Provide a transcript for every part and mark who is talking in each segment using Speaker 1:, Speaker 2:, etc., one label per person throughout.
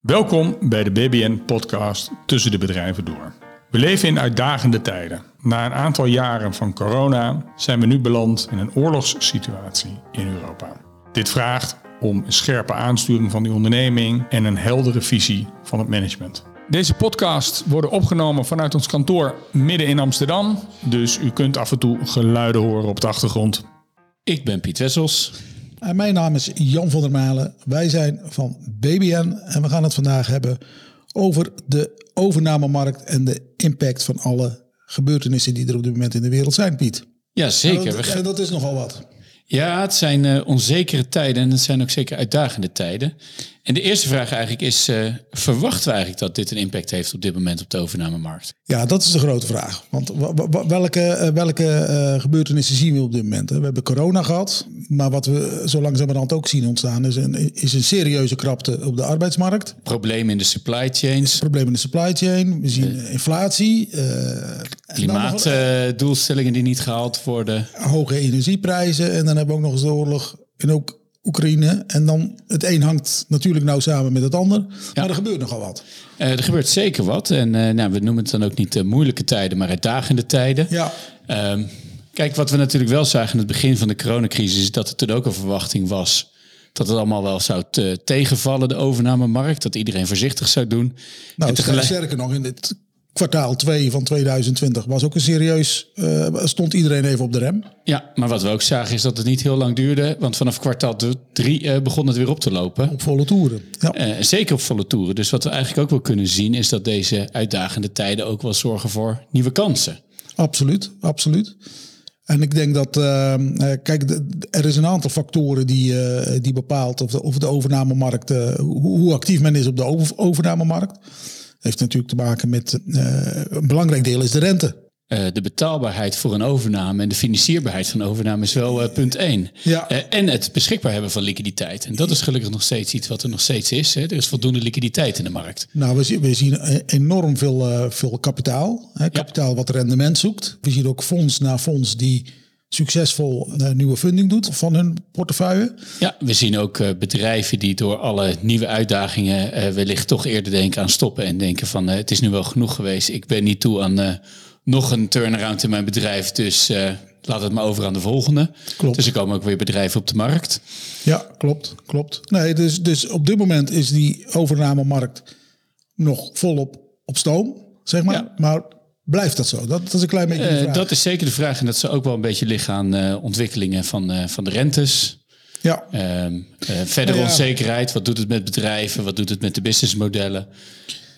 Speaker 1: Welkom bij de BBN-podcast Tussen de Bedrijven Door. We leven in uitdagende tijden. Na een aantal jaren van corona zijn we nu beland in een oorlogssituatie in Europa. Dit vraagt om een scherpe aansturing van die onderneming en een heldere visie van het management. Deze podcast worden opgenomen vanuit ons kantoor midden in Amsterdam, dus u kunt af en toe geluiden horen op de achtergrond.
Speaker 2: Ik ben Piet Wessels.
Speaker 3: En mijn naam is Jan van der Malen. Wij zijn van BBN en we gaan het vandaag hebben over de overnamemarkt en de impact van alle gebeurtenissen die er op dit moment in de wereld zijn, Piet.
Speaker 2: Ja, zeker.
Speaker 3: En dat, en dat is nogal wat.
Speaker 2: Ja, het zijn uh, onzekere tijden en het zijn ook zeker uitdagende tijden. En de eerste vraag eigenlijk is, uh, verwachten we eigenlijk dat dit een impact heeft op dit moment op de overnamemarkt?
Speaker 3: Ja, dat is de grote vraag. Want welke, uh, welke gebeurtenissen zien we op dit moment? We hebben corona gehad, maar wat we zo langzamerhand ook zien ontstaan is een, is een serieuze krapte op de arbeidsmarkt.
Speaker 2: Problemen in de supply chains.
Speaker 3: Problemen in de supply chain. We zien inflatie.
Speaker 2: Klimaatdoelstellingen die niet gehaald worden.
Speaker 3: Hoge energieprijzen en dan hebben we ook nog eens de oorlog en ook Oekraïne. En dan het een hangt natuurlijk nou samen met het ander. Maar er gebeurt nogal wat.
Speaker 2: Uh, er gebeurt zeker wat. En uh, nou, we noemen het dan ook niet uh, moeilijke tijden, maar uitdagende tijden.
Speaker 3: Ja.
Speaker 2: Um, kijk, wat we natuurlijk wel zagen in het begin van de coronacrisis... is dat er toen ook een verwachting was... dat het allemaal wel zou tegenvallen, de overnamemarkt. Dat iedereen voorzichtig zou doen.
Speaker 3: Nou, en tegelijk... sterker nog, in dit kwartaal 2 van 2020 was ook een serieus, uh, stond iedereen even op de rem.
Speaker 2: Ja, maar wat we ook zagen is dat het niet heel lang duurde, want vanaf kwartaal 3 uh, begon het weer op te lopen.
Speaker 3: Op volle toeren. Ja.
Speaker 2: Uh, zeker op volle toeren. Dus wat we eigenlijk ook wel kunnen zien is dat deze uitdagende tijden ook wel zorgen voor nieuwe kansen.
Speaker 3: Absoluut, absoluut. En ik denk dat, kijk, er is een aantal factoren die, die bepaalt of de, of de overnamemarkt, hoe, hoe actief men is op de over, overnamemarkt heeft natuurlijk te maken met uh, een belangrijk deel is de rente.
Speaker 2: Uh, de betaalbaarheid voor een overname en de financierbaarheid van een overname is wel uh, punt één.
Speaker 3: Ja.
Speaker 2: en het beschikbaar hebben van liquiditeit. En dat is gelukkig nog steeds iets wat er nog steeds is. Hè. Er is voldoende liquiditeit in de markt.
Speaker 3: Nou, we zien, we zien enorm veel, veel kapitaal. Hè. Kapitaal ja. wat rendement zoekt. We zien ook fonds na fonds die succesvol uh, nieuwe funding doet van hun portefeuille.
Speaker 2: Ja, we zien ook uh, bedrijven die door alle nieuwe uitdagingen uh, wellicht toch eerder denken aan stoppen en denken van het is nu wel genoeg geweest. Ik ben niet toe aan nog een turnaround in mijn bedrijf, dus laat het maar over aan de volgende.
Speaker 3: Klopt.
Speaker 2: Dus er komen ook weer bedrijven op de markt.
Speaker 3: Ja, klopt, klopt. Nee, dus, dus op dit moment is die overnamemarkt nog volop op stoom, zeg maar. Ja. Maar Blijft dat zo? Dat, dat is een klein beetje de vraag.
Speaker 2: Uh, dat is zeker de vraag. En dat ze ook wel een beetje liggen aan uh, ontwikkelingen van, uh, van de rentes.
Speaker 3: Ja.
Speaker 2: Um, verder ja, ja. onzekerheid. Wat doet het met bedrijven? Wat doet het met de businessmodellen?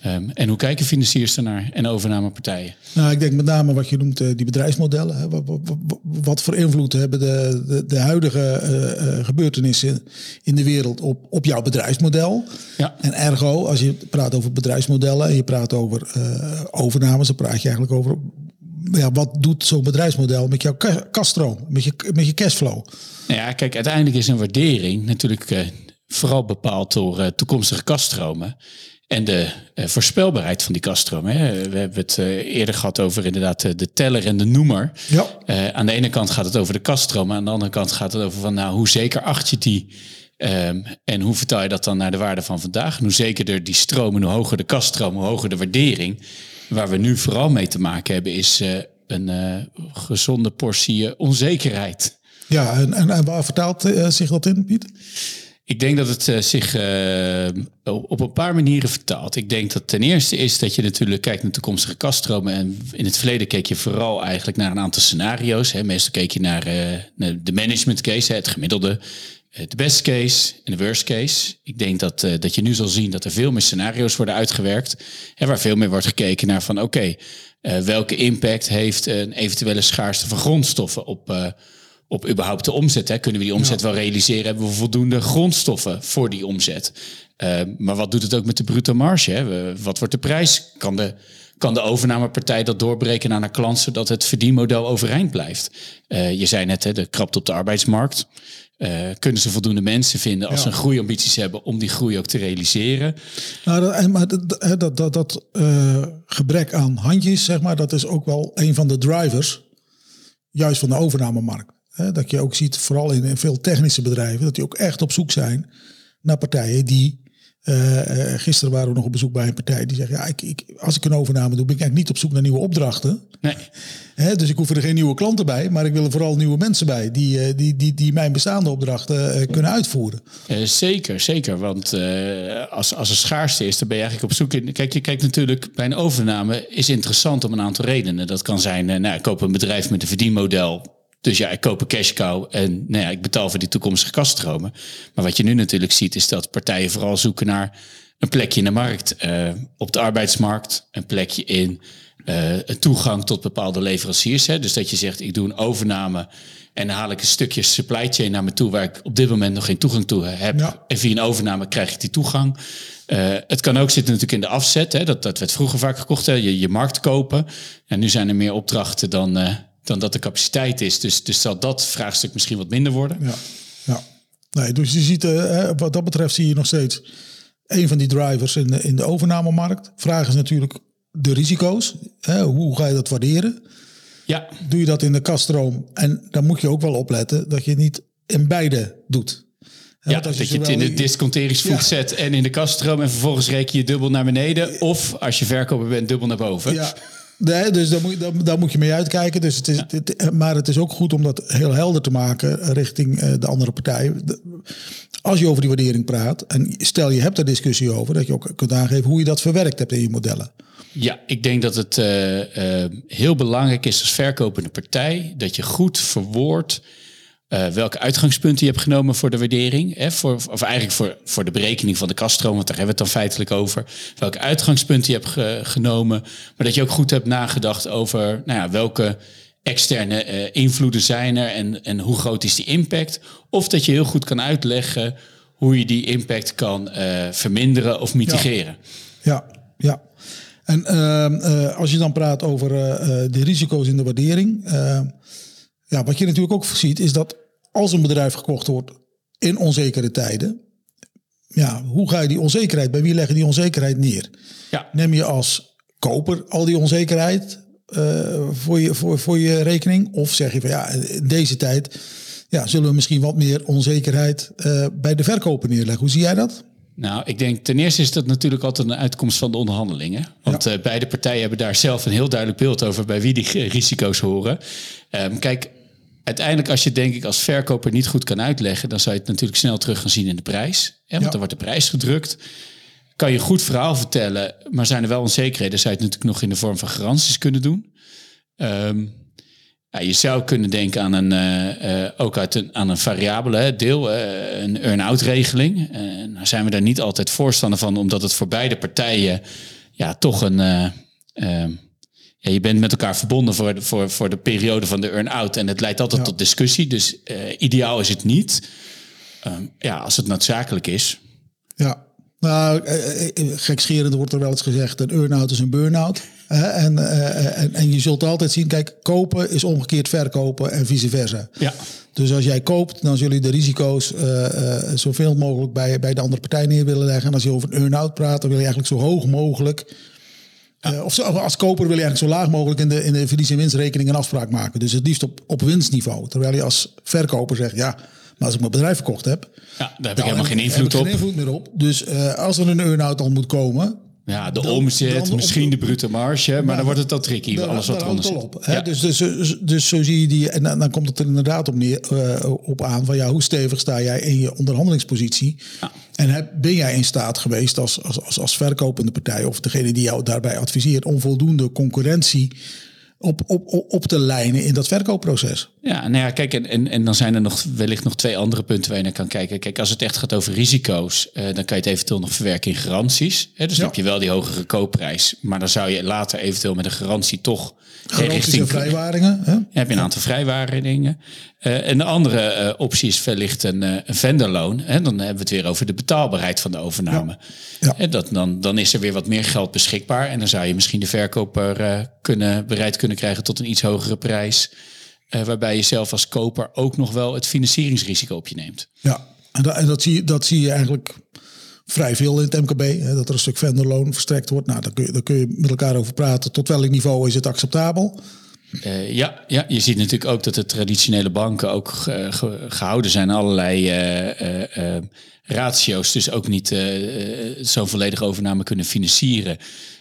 Speaker 2: Um, en hoe kijken financiers ernaar en overnamepartijen?
Speaker 3: Nou, ik denk met name wat je noemt die bedrijfsmodellen. Hè. Wat, wat, wat, voor invloed hebben de, de, de huidige uh, gebeurtenissen in de wereld op, op jouw bedrijfsmodel?
Speaker 2: Ja.
Speaker 3: En ergo, als je praat over bedrijfsmodellen en je praat over uh, overnames, dan praat je eigenlijk over ja, wat doet zo'n bedrijfsmodel met jouw kaststroom, met je, met je cashflow?
Speaker 2: Nou ja, kijk, uiteindelijk is een waardering natuurlijk vooral bepaald door toekomstige kaststromen. En de uh, voorspelbaarheid van die kaststroom. Hè. We hebben het uh, eerder gehad over inderdaad uh, de teller en de noemer.
Speaker 3: Ja.
Speaker 2: aan de ene kant gaat het over de kaststroom. Aan de andere kant gaat het over van nou, hoe zeker acht je die. Um, en hoe vertaal je dat dan naar de waarde van vandaag? En hoe zekerder die stroom en hoe hoger de kaststroom, hoe hoger de waardering. Waar we nu vooral mee te maken hebben is een gezonde portie onzekerheid.
Speaker 3: Ja, en, en, en waar vertaalt zich dat in, Piet?
Speaker 2: Ik denk dat het uh, zich uh, op een paar manieren vertaalt. Ik denk dat ten eerste is dat je natuurlijk kijkt naar toekomstige kaststromen. En in het verleden keek je vooral eigenlijk naar een aantal scenario's. Hè. Meestal keek je naar, uh, naar de management case, hè, het gemiddelde. De best case en de worst case. Ik denk dat, dat je nu zal zien dat er veel meer scenario's worden uitgewerkt. En waar veel meer wordt gekeken naar van oké, welke impact heeft een eventuele schaarste van grondstoffen op op überhaupt de omzet. Hè? Kunnen we die omzet ja. wel realiseren? Hebben we voldoende grondstoffen voor die omzet? Uh, maar wat doet het ook met de bruto marge? Hè? Wat wordt de prijs? Kan de, kan de overnamepartij dat doorbreken naar een klant... zodat het verdienmodel overeind blijft? Uh, je zei net, hè, de krapt op de arbeidsmarkt. Uh, kunnen ze voldoende mensen vinden als ja. ze groeiambities hebben... om die groei ook te realiseren?
Speaker 3: Nou, dat, maar dat, dat, dat, dat gebrek aan handjes, zeg maar... dat is ook wel een van de drivers... juist van de overnamemarkt. Hè, dat je ook ziet, vooral in, in, veel technische bedrijven, dat die ook echt op zoek zijn naar partijen die Uh, gisteren waren we nog op bezoek bij een partij die zegt: ja, ik, ik, als ik een overname doe, ben ik eigenlijk niet op zoek naar nieuwe opdrachten. Nee. He, dus ik hoef er geen nieuwe klanten bij, maar ik wil er vooral nieuwe mensen bij die, uh, die, die, die mijn bestaande opdrachten uh, kunnen uitvoeren.
Speaker 2: zeker, zeker. Want als, als er schaarste is, dan ben je eigenlijk op zoek. In, kijk, je kijkt natuurlijk bij een overname is interessant om een aantal redenen. Dat kan zijn, nou, ik koop een bedrijf met een verdienmodel dus ja, ik koop een cash cow en nou ja, ik betaal voor die toekomstige kaststromen. Maar wat je nu natuurlijk ziet is dat partijen vooral zoeken naar een plekje in de markt, uh, op de arbeidsmarkt, een plekje in uh, een toegang tot bepaalde leveranciers. Hè. Dus dat je zegt, ik doe een overname en dan haal ik een stukje supply chain naar me toe waar ik op dit moment nog geen toegang toe heb. En via een overname krijg ik die toegang. Uh, het kan ook zitten natuurlijk in de afzet. Hè. Dat, dat werd vroeger vaak gekocht, hè. Je, je markt kopen. En nu zijn er meer opdrachten dan, dan dat de capaciteit is. Dus, dus zal dat vraagstuk misschien wat minder worden.
Speaker 3: Ja, ja. Nee, dus je ziet, uh, wat dat betreft zie je nog steeds een van die drivers in de, in de overnamemarkt. Vraag is natuurlijk de risico's. Hè? Hoe ga je dat waarderen?
Speaker 2: Ja.
Speaker 3: Doe je dat in de kaststroom? En dan moet je ook wel opletten dat je niet in beide doet.
Speaker 2: Ja, dat je, het in de disconteringsvoet zet en in de kaststroom en vervolgens reken je dubbel naar beneden. Of als je verkoper bent, dubbel naar boven.
Speaker 3: Ja, Nee, dus daar moet, daar, daar moet je mee uitkijken. Dus het is, maar het is ook goed om dat heel helder te maken richting uh, de andere partij. als je over die waardering praat en stel je hebt daar discussie over, dat je ook kunt aangeven hoe je dat verwerkt hebt in je modellen.
Speaker 2: Ja, ik denk dat het uh, uh, heel belangrijk is als verkopende partij dat je goed verwoordt uh, welke uitgangspunten je hebt genomen voor de waardering. Hè, voor, of eigenlijk voor, voor de berekening van de kaststroom, want daar hebben we het dan feitelijk over. Welke uitgangspunten je hebt genomen. Maar dat je ook goed hebt nagedacht over nou ja, welke externe uh, invloeden zijn er en, en hoe groot is die impact. Of dat je heel goed kan uitleggen hoe je die impact kan uh, verminderen of mitigeren.
Speaker 3: Ja, ja. ja. En uh, als je dan praat over de risico's in de waardering. ja, wat je natuurlijk ook ziet is dat als een bedrijf gekocht wordt in onzekere tijden, ja, hoe ga je die onzekerheid, bij wie leggen die onzekerheid neer?
Speaker 2: Ja.
Speaker 3: Neem je als koper al die onzekerheid uh, voor, je, voor, voor je rekening? Of zeg je van ja, in deze tijd ja, zullen we misschien wat meer onzekerheid uh, bij de verkoper neerleggen? Hoe zie jij dat?
Speaker 2: Nou, ik denk ten eerste is dat natuurlijk altijd een uitkomst van de onderhandelingen. Want ja. uh, beide partijen hebben daar zelf een heel duidelijk beeld over bij wie die risico's horen. Um, kijk, uiteindelijk, als je denk ik als verkoper niet goed kan uitleggen, dan zou je het natuurlijk snel terug gaan zien in de prijs. Hè, want ja. dan wordt de prijs gedrukt. Kan je goed verhaal vertellen, maar zijn er wel onzekerheden, zou je het natuurlijk nog in de vorm van garanties kunnen doen. Um, ja, je zou kunnen denken aan een, uh, uh, ook uit een, aan een variabele deel, uh, een earn-out regeling. nou zijn we daar niet altijd voorstander van, omdat het voor beide partijen ja, toch een ehm, ja, je bent met elkaar verbonden voor de, voor, voor de periode van de earn-out. En het leidt altijd ja. tot discussie. Dus uh, ideaal is het niet. Um, ja, als het noodzakelijk is.
Speaker 3: Ja, nou, gekscherend wordt er wel eens gezegd... een earn-out is een burn-out. En, uh, en, en je zult altijd zien... kijk, kopen is omgekeerd verkopen en vice versa.
Speaker 2: Ja.
Speaker 3: Dus als jij koopt, dan zullen je de risico's uh, zoveel mogelijk bij, bij de andere partij neer willen leggen. En als je over een earn-out praat, dan wil je eigenlijk zo hoog mogelijk uh, of als koper wil je eigenlijk zo laag mogelijk in de, in de verlies- en winstrekening een afspraak maken. Dus het liefst op, op winstniveau. Terwijl je als verkoper zegt, ja, maar als ik mijn bedrijf verkocht heb...
Speaker 2: Ja, daar heb ik helemaal geen invloed op.
Speaker 3: geen invloed meer op. Dus uh, als er een earn-out dan moet komen...
Speaker 2: Ja, de dan, omzet, dan, misschien de brute marge, maar dan, dan wordt het al tricky. Alles wat eronder zit.
Speaker 3: Op, ja. dus, dus, dus, dus, zo zie je die... En dan, komt het er inderdaad op, neer, uh, op aan van... ja, hoe stevig sta jij in je onderhandelingspositie... Ja. En heb, ben jij in staat geweest als, als, als, als verkopende partij of degene die jou daarbij adviseert om voldoende concurrentie op, op, op te lijnen in dat verkoopproces.
Speaker 2: Ja, nou ja, kijk, en, en, en dan zijn er nog wellicht nog twee andere punten waar je naar kan kijken. Kijk, als het echt gaat over risico's, uh, dan kan je het eventueel nog verwerken in garanties. Hè? Dus ja. dan heb je wel die hogere koopprijs, maar dan zou je later eventueel met een garantie toch
Speaker 3: Garanties richting, en vrijwaringen. Hè?
Speaker 2: heb je een aantal vrijwaringen. Uh, en de andere uh, optie is wellicht een, uh, een vendorloon. Hè? Dan hebben we het weer over de betaalbaarheid van de overname. Ja. Ja. En dat, dan, dan is er weer wat meer geld beschikbaar. En dan zou je misschien de verkoper kunnen, bereid kunnen krijgen tot een iets hogere prijs. Waarbij je zelf als koper ook nog wel het financieringsrisico op je neemt.
Speaker 3: Ja, en dat, en dat, zie, dat zie je eigenlijk vrij veel in het MKB. Hè, dat er een stuk vendorloon verstrekt wordt. Nou, daar kun, je, daar kun je met elkaar over praten. Tot welk niveau is het acceptabel?
Speaker 2: Uh, ja, ja, je ziet natuurlijk ook dat de traditionele banken ook ge, ge, gehouden zijn allerlei uh, uh, ratio's dus ook niet eh, eh, zo'n volledige overname kunnen financieren.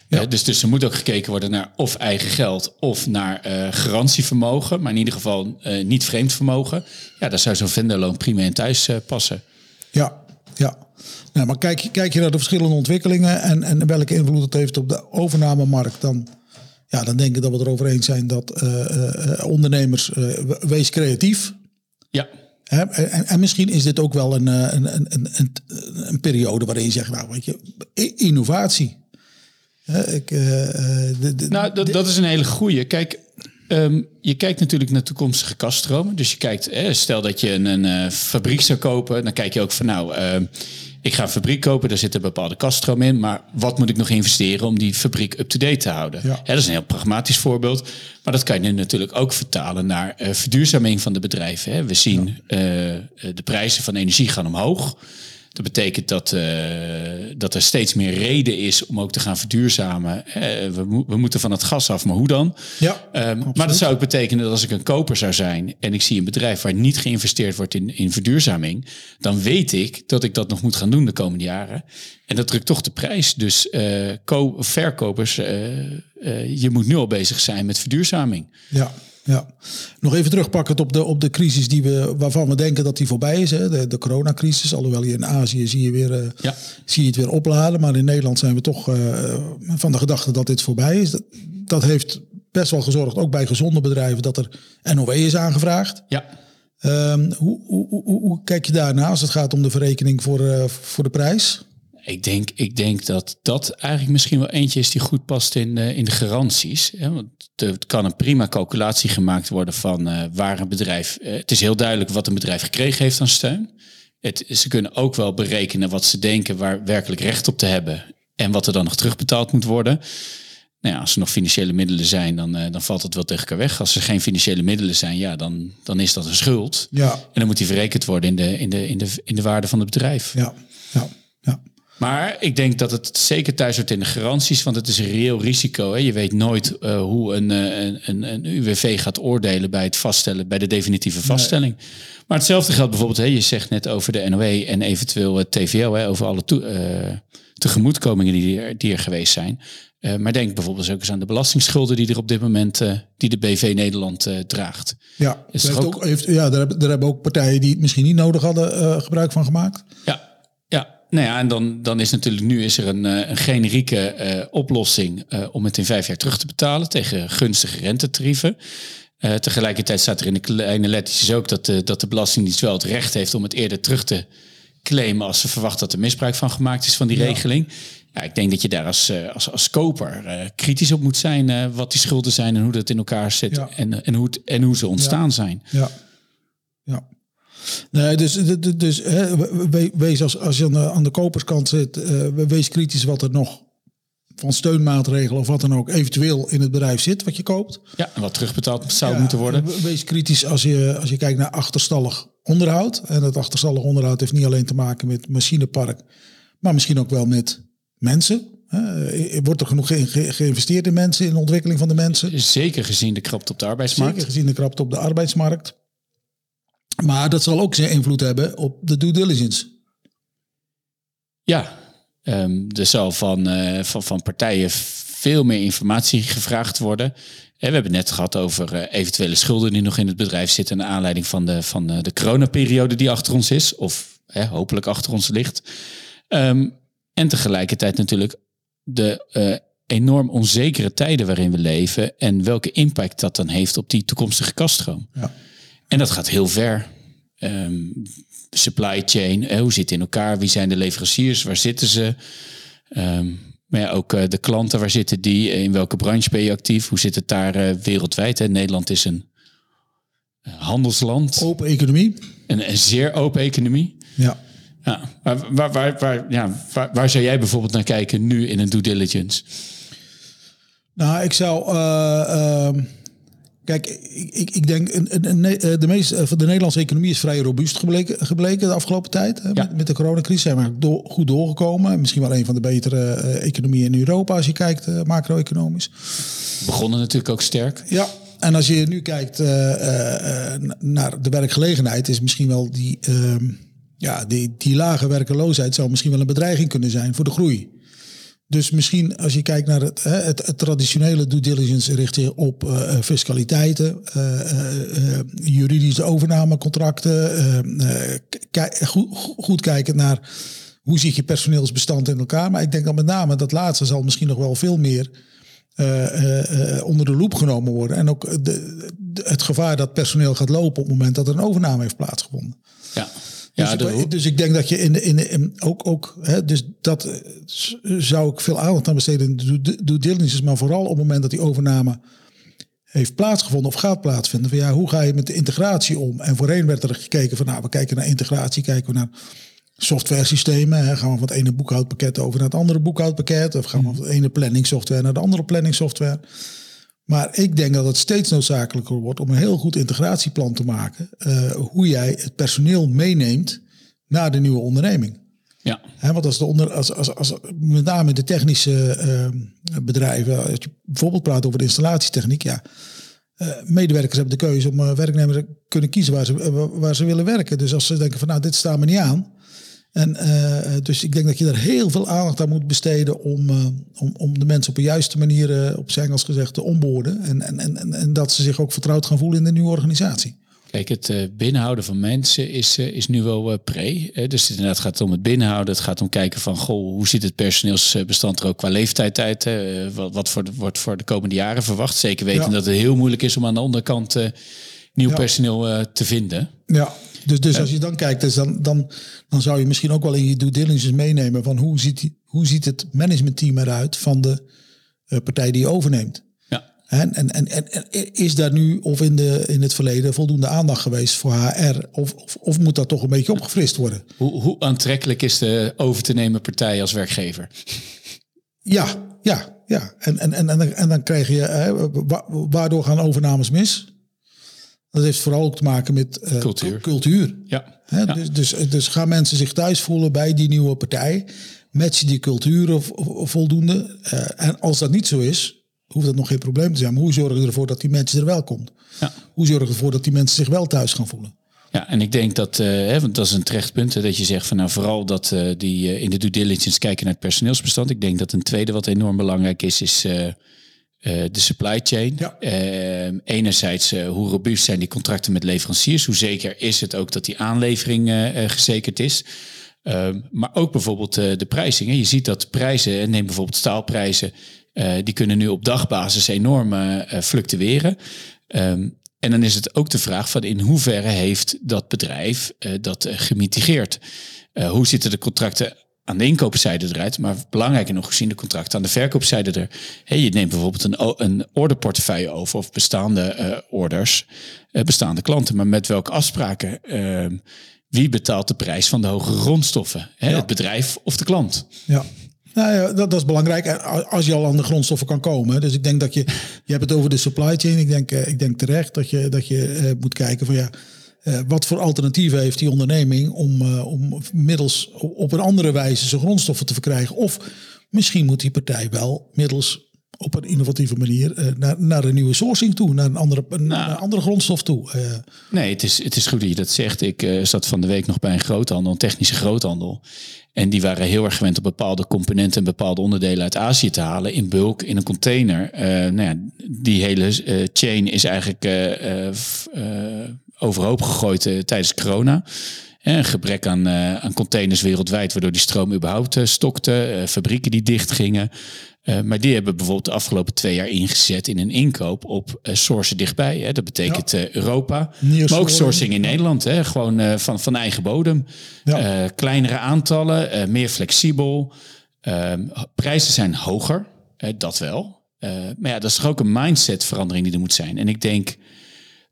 Speaker 3: Ja.
Speaker 2: Eh, dus, dus er moet ook gekeken worden naar of eigen geld of naar eh, garantievermogen, maar in ieder geval eh, niet vreemd vermogen. Ja, daar zou zo'n venderloon prima in thuis eh, passen.
Speaker 3: Ja, ja. Nou, maar kijk, je- kijk je naar de verschillende ontwikkelingen en, en welke invloed het heeft op de overnamemarkt, dan, ja, dan denk ik dat we erover eens zijn dat eh, eh, eh, ondernemers, we- wees creatief.
Speaker 2: Ja,
Speaker 3: Hè? En, en misschien is dit ook wel een, een, een, een, een, periode waarin je zegt, nou weet je, innovatie. Hè, ik, de, de-
Speaker 2: Nou, dat, dat is een hele goeie. Kijk, ehm, je kijkt natuurlijk naar toekomstige kaststromen. Dus je kijkt, eh, stel dat je een, een fabriek zou kopen, dan kijk je ook van nou, ehm, ik ga een fabriek kopen, daar zit een bepaalde kaststroom in, maar wat moet ik nog investeren om die fabriek up-to-date te houden?
Speaker 3: Ja.
Speaker 2: Hè, dat is een heel pragmatisch voorbeeld, maar dat kan je nu natuurlijk ook vertalen naar eh, verduurzaming van de bedrijven. Hè. We zien eh, de prijzen van energie gaan omhoog. Dat betekent dat, eh, dat er steeds meer reden is om ook te gaan verduurzamen. Eh, we, mo- we moeten van het gas af, maar hoe dan?
Speaker 3: Ja,
Speaker 2: Ehm, maar dat zou ook betekenen dat als ik een koper zou zijn en ik zie een bedrijf waar niet geïnvesteerd wordt in, in verduurzaming, dan weet ik dat ik dat nog moet gaan doen de komende jaren. En dat drukt toch de prijs. Dus eh, ko- verkopers, je moet nu al bezig zijn met verduurzaming.
Speaker 3: Ja, ja. Nog even terugpakken op de, op de crisis die we, waarvan we denken dat die voorbij is. Hè? De, de coronacrisis. Alhoewel je in Azië zie je, weer, eh,
Speaker 2: Ja.
Speaker 3: zie je het weer opladen. Maar in Nederland zijn we toch eh, van de gedachte dat dit voorbij is. Dat, dat heeft best wel gezorgd, ook bij gezonde bedrijven, dat er NOW is aangevraagd.
Speaker 2: Ja.
Speaker 3: Ehm, hoe, hoe, hoe, hoe kijk je daarna als het gaat om de verrekening voor, eh, voor de prijs?
Speaker 2: Ik denk, ik denk dat dat eigenlijk misschien wel eentje is die goed past in, in de garanties. Hè? Want er kan een prima calculatie gemaakt worden van eh, waar een bedrijf. eh, het is heel duidelijk wat een bedrijf gekregen heeft aan steun. Het, ze kunnen ook wel berekenen wat ze denken waar werkelijk recht op te hebben. En wat er dan nog terugbetaald moet worden. Nou ja, als er nog financiële middelen zijn, dan, eh, dan valt het wel tegen elkaar weg. Als er geen financiële middelen zijn, ja, dan, dan is dat een schuld.
Speaker 3: Ja,
Speaker 2: En dan moet die verrekend worden in de, in de, in de, in de waarde van het bedrijf.
Speaker 3: ja, ja, ja.
Speaker 2: Maar ik denk dat het zeker thuis hoort in de garanties, want het is een reëel risico. Hè. Je weet nooit eh, hoe een, eh, een, een, een UWV gaat oordelen bij het vaststellen, bij de definitieve vaststelling. Maar hetzelfde geldt bijvoorbeeld, hè, je zegt net over de NOE en eventueel het TVO, hè, over alle eh, tegemoetkomingen die er, die er geweest zijn. Eh, maar denk bijvoorbeeld ook eens aan de belastingsschulden die er op dit moment, eh, die de BV Nederland eh, draagt.
Speaker 3: Ja,
Speaker 2: Is
Speaker 3: heeft
Speaker 2: ook-
Speaker 3: heeft, ja daar, hebben, daar hebben ook partijen die het misschien niet nodig hadden eh, gebruik van gemaakt.
Speaker 2: Ja, ja. Nou ja, en dan, dan is natuurlijk nu is er een, eh, een generieke eh, oplossing eh, om het in vijf jaar terug te betalen tegen gunstige rentetarieven. Tegelijkertijd staat er in de kleine lettertjes ook dat de, dat de Belastingdienst wel het recht heeft om het eerder terug te claimen als ze verwacht dat er misbruik van gemaakt is van die regeling. Ja, ik denk dat je daar als, als, als koper kritisch op moet zijn wat die schulden zijn en hoe dat in elkaar zit
Speaker 3: Ja.
Speaker 2: en, en, hoe het, en hoe ze ontstaan zijn.
Speaker 3: Ja. ja. Nee, dus, dus- hè, we- wees als, als je aan de, aan de koperskant zit, eh, wees kritisch wat er nog van steunmaatregelen of wat dan ook eventueel in het bedrijf zit wat je koopt.
Speaker 2: Ja, en wat terugbetaald zou
Speaker 3: Ja,
Speaker 2: moeten worden.
Speaker 3: we- Wees kritisch als je, als je kijkt naar achterstallig onderhoud. En dat achterstallig onderhoud heeft niet alleen te maken met machinepark, maar misschien ook wel met mensen. Hè. Wordt er genoeg ge- ge- geïnvesteerd in mensen, in de ontwikkeling van de mensen?
Speaker 2: Zeker gezien de krapte op de arbeidsmarkt.
Speaker 3: Zeker gezien de krapte op de arbeidsmarkt. Maar dat zal ook zijn invloed hebben op de due diligence.
Speaker 2: Ja, ehm, er zal van, eh, van, van partijen veel meer informatie gevraagd worden. Hè, we hebben het net gehad over eh, eventuele schulden die nog in het bedrijf zitten... naar aanleiding van de, van eh, de coronaperiode die achter ons is. Of hè, hopelijk achter ons ligt. Ehm, en tegelijkertijd natuurlijk de eh, enorm onzekere tijden waarin we leven... en welke impact dat dan heeft op die toekomstige kaststroom.
Speaker 3: Ja.
Speaker 2: En dat gaat heel ver. Ehm, supply chain, eh, hoe zit het in elkaar? Wie zijn de leveranciers? Waar zitten ze? Ehm, maar ja, ook eh, de klanten, waar zitten die? In welke branche ben je actief? Hoe zit het daar eh, wereldwijd? Hè? Nederland is een eh, handelsland,
Speaker 3: Open economie.
Speaker 2: een, een zeer open economie.
Speaker 3: Ja.
Speaker 2: Ja, waar, waar, waar, waar, ja, waar, waar zou jij bijvoorbeeld naar kijken nu in een due diligence?
Speaker 3: Nou, ik zou. eh, ehm, kijk, ik, ik, ik denk. eh, de, meeste, eh, de Nederlandse economie is vrij robuust gebleken, gebleken de afgelopen tijd.
Speaker 2: Ja.
Speaker 3: Met, met de coronacrisis zijn we door, goed doorgekomen. Misschien wel een van de betere eh, economieën in Europa als je kijkt, macro-economisch.
Speaker 2: Begonnen natuurlijk ook sterk.
Speaker 3: Ja, en als je nu kijkt naar de werkgelegenheid, is misschien wel die, ehm, ja, die, die lage werkeloosheid zou misschien wel een bedreiging kunnen zijn voor de groei. Dus misschien als je kijkt naar het, het, het traditionele due diligence richt op uh, fiscaliteiten, uh, juridische overnamecontracten, goed, goed kijken naar hoe ziet je personeelsbestand in elkaar. Maar ik denk dat met name dat laatste zal misschien nog wel veel meer onder de loep genomen worden. En ook de, het gevaar dat personeel gaat lopen op het moment dat er een overname heeft plaatsgevonden.
Speaker 2: Ja.
Speaker 3: Ja, dus, ik, dus ik denk dat je in de, in, de, in ook, ook hè, dus dat eh, zou ik veel aandacht aan besteden de due diligence, maar vooral op het moment dat die overname heeft plaatsgevonden of gaat plaatsvinden. Van ja, hoe ga je met de integratie om? En voorheen werd er gekeken van nou, we kijken naar integratie, kijken we naar software systemen. Hè, gaan we van het ene boekhoudpakket over naar het andere boekhoudpakket. Of gaan we hmm. van het ene planning software naar de andere planning software. Maar ik denk dat het steeds noodzakelijker wordt om een heel goed integratieplan te maken. Uh, hoe jij het personeel meeneemt naar de nieuwe onderneming.
Speaker 2: Ja.
Speaker 3: want als de onder, als, als, als, met name de technische uh, bedrijven, als je bijvoorbeeld praat over de installatietechniek, ja. Uh, medewerkers hebben de keuze om werknemers kunnen kiezen waar ze, waar ze willen werken. Dus als ze denken van nou, dit staat me niet aan, en uh, dus ik denk dat je daar heel veel aandacht aan moet besteden om, uh, om, om de mensen op een juiste manier, uh, op zijn als gezegd, te onboorden. En, en, en, en dat ze zich ook vertrouwd gaan voelen in de nieuwe organisatie.
Speaker 2: Kijk, het binnenhouden van mensen is, is nu wel pre. Dus inderdaad gaat het om het binnenhouden. Het gaat om kijken van, goh, hoe ziet het personeelsbestand er ook qua leeftijd uit? Wat, wat voor, wordt voor de komende jaren verwacht? Zeker weten dat het heel moeilijk is om aan de onderkant nieuw personeel te vinden.
Speaker 3: Ja, dus, dus als je dan kijkt, dus dan, dan, dan zou je misschien ook wel in je due diligence meenemen van hoe ziet, hoe ziet het managementteam eruit van de uh, partij die je overneemt.
Speaker 2: Ja.
Speaker 3: En, en, en, en, is daar nu of in, de, in het verleden voldoende aandacht geweest voor HR? Of, of, of moet dat toch een beetje opgefrist worden?
Speaker 2: Hoe, hoe aantrekkelijk is de over te nemen partij als werkgever?
Speaker 3: Ja, ja, ja. En, en, en, en, en dan krijg je, hè, waardoor gaan overnames mis? Dat heeft vooral ook te maken met uh, cultuur. cultuur.
Speaker 2: Ja.
Speaker 3: Hè, Dus, dus, dus gaan mensen zich thuis voelen bij die nieuwe partij? Matchen die culturen voldoende? Uh, en als dat niet zo is, hoeft dat nog geen probleem te zijn. Maar hoe zorgen we ervoor dat die mensen er wel komt?
Speaker 2: Ja.
Speaker 3: Hoe zorgen we ervoor dat die mensen zich wel thuis gaan voelen?
Speaker 2: Ja, en ik denk dat, uh, hè, want dat is een terecht punt, dat je zegt van nou vooral dat uh, die in de due diligence kijken naar het personeelsbestand. Ik denk dat een tweede wat enorm belangrijk is, is de supply chain.
Speaker 3: Ja.
Speaker 2: Uh, enerzijds uh, hoe robuust zijn die contracten met leveranciers. Hoe zeker is het ook dat die aanlevering gezekerd is. Ehm, maar ook bijvoorbeeld de prijzingen. Je ziet dat prijzen, neem bijvoorbeeld staalprijzen, die kunnen nu op dagbasis enorm fluctueren. Um, en dan is het ook de vraag van in hoeverre heeft dat bedrijf dat gemitigeerd? hoe zitten de contracten aan de inkoopzijde eruit, maar belangrijker nog gezien de contracten aan de verkoopzijde er. Hey, je neemt bijvoorbeeld een, een orderportefeuille over of bestaande uh, orders, uh, bestaande klanten, maar met welke afspraken? Uh, wie betaalt de prijs van de hogere grondstoffen? Hè, ja. Het bedrijf of de klant?
Speaker 3: Ja. Nou ja, dat, dat, is belangrijk als je al aan de grondstoffen kan komen. Dus ik denk dat je, je hebt het over de supply chain. Ik denk, ik denk terecht dat je, dat je moet kijken van ja, uh, wat voor alternatieven heeft die onderneming om, uh, om middels op een andere wijze zijn grondstoffen te verkrijgen? Of misschien moet die partij wel middels op een innovatieve manier uh, naar, naar een nieuwe sourcing toe, naar een andere, een, nou, andere grondstof toe.
Speaker 2: nee, het is, het is goed dat je dat zegt. Ik zat van de week nog bij een groothandel, een technische groothandel. En die waren heel erg gewend om bepaalde componenten en bepaalde onderdelen uit Azië te halen in bulk in een container. nou ja, die hele chain is eigenlijk overhoop gegooid uh, tijdens corona. Een gebrek aan, uh, aan containers wereldwijd, waardoor die stroom überhaupt stokte. fabrieken die dicht gingen. maar die hebben bijvoorbeeld de afgelopen twee jaar ingezet in een inkoop op sourcen dichtbij. Hè. Dat betekent ja. Europa, maar ook sourcing in Nederland. Hè. Gewoon van, van eigen bodem. Ja. kleinere aantallen, meer flexibel. Ehm, prijzen zijn hoger, dat wel. maar ja, dat is toch ook een mindset verandering die er moet zijn. En ik denk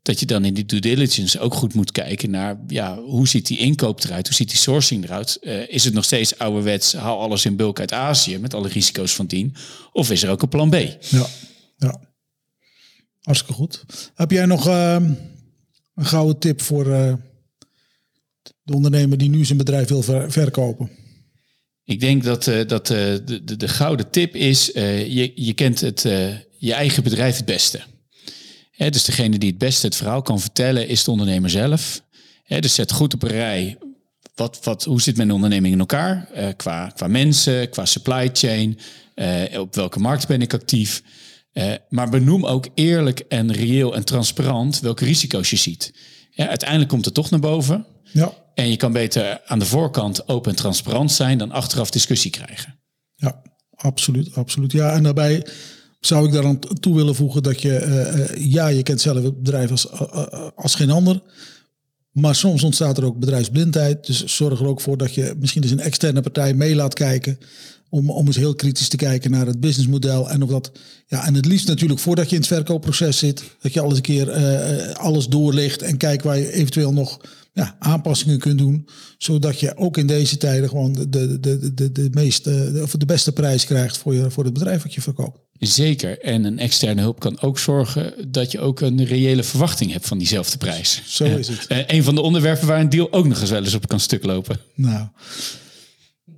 Speaker 2: dat je dan in die due diligence ook goed moet kijken naar ja, hoe ziet die inkoop eruit, hoe ziet die sourcing eruit? Uh, is het nog steeds ouderwets, haal alles in bulk uit Azië met alle risico's van dien? Of is er ook een plan B?
Speaker 3: Ja, ja. hartstikke goed. Heb jij nog uh, een gouden tip voor uh, de ondernemer die nu zijn bedrijf wil ver verkopen?
Speaker 2: Ik denk dat, dat de, de, de, gouden tip is, je, je kent het, je eigen bedrijf het beste dus degene die het beste het verhaal kan vertellen is de ondernemer zelf. dus zet goed op een rij wat, wat, hoe zit mijn onderneming in elkaar? Uh, qua, qua mensen, qua supply chain. Uh, op welke markt ben ik actief? Uh, maar benoem ook eerlijk en reëel en transparant welke risico's je ziet. Ja, uiteindelijk komt het toch naar boven.
Speaker 3: Ja.
Speaker 2: En je kan beter aan de voorkant open en transparant zijn dan achteraf discussie krijgen.
Speaker 3: Ja, absoluut, absoluut. Ja, en daarbij zou ik daaraan toe willen voegen dat je, uh, ja, je kent zelf het bedrijf als, uh, als geen ander. Maar soms ontstaat er ook bedrijfsblindheid. Dus zorg er ook voor dat je misschien eens een externe partij mee laat kijken. Om, om eens heel kritisch te kijken naar het businessmodel. En of dat. Ja, en het liefst natuurlijk voordat je in het verkoopproces zit. Dat je alles een keer alles doorlicht. En kijkt waar je eventueel nog ja, aanpassingen kunt doen. Zodat je ook in deze tijden gewoon de, de, de, de, de, meeste, of de beste prijs krijgt voor, je, voor het bedrijf wat je verkoopt.
Speaker 2: Zeker. En een externe hulp kan ook zorgen dat je ook een reële verwachting hebt van diezelfde prijs.
Speaker 3: Zo is het.
Speaker 2: Uh, een van de onderwerpen waar een deal ook nog eens wel eens op kan stuk lopen.
Speaker 3: Nou,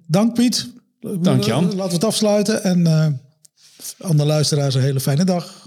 Speaker 3: dank Piet.
Speaker 2: Dank Jan.
Speaker 3: Laten we het afsluiten en uh, aan de luisteraars een hele fijne dag.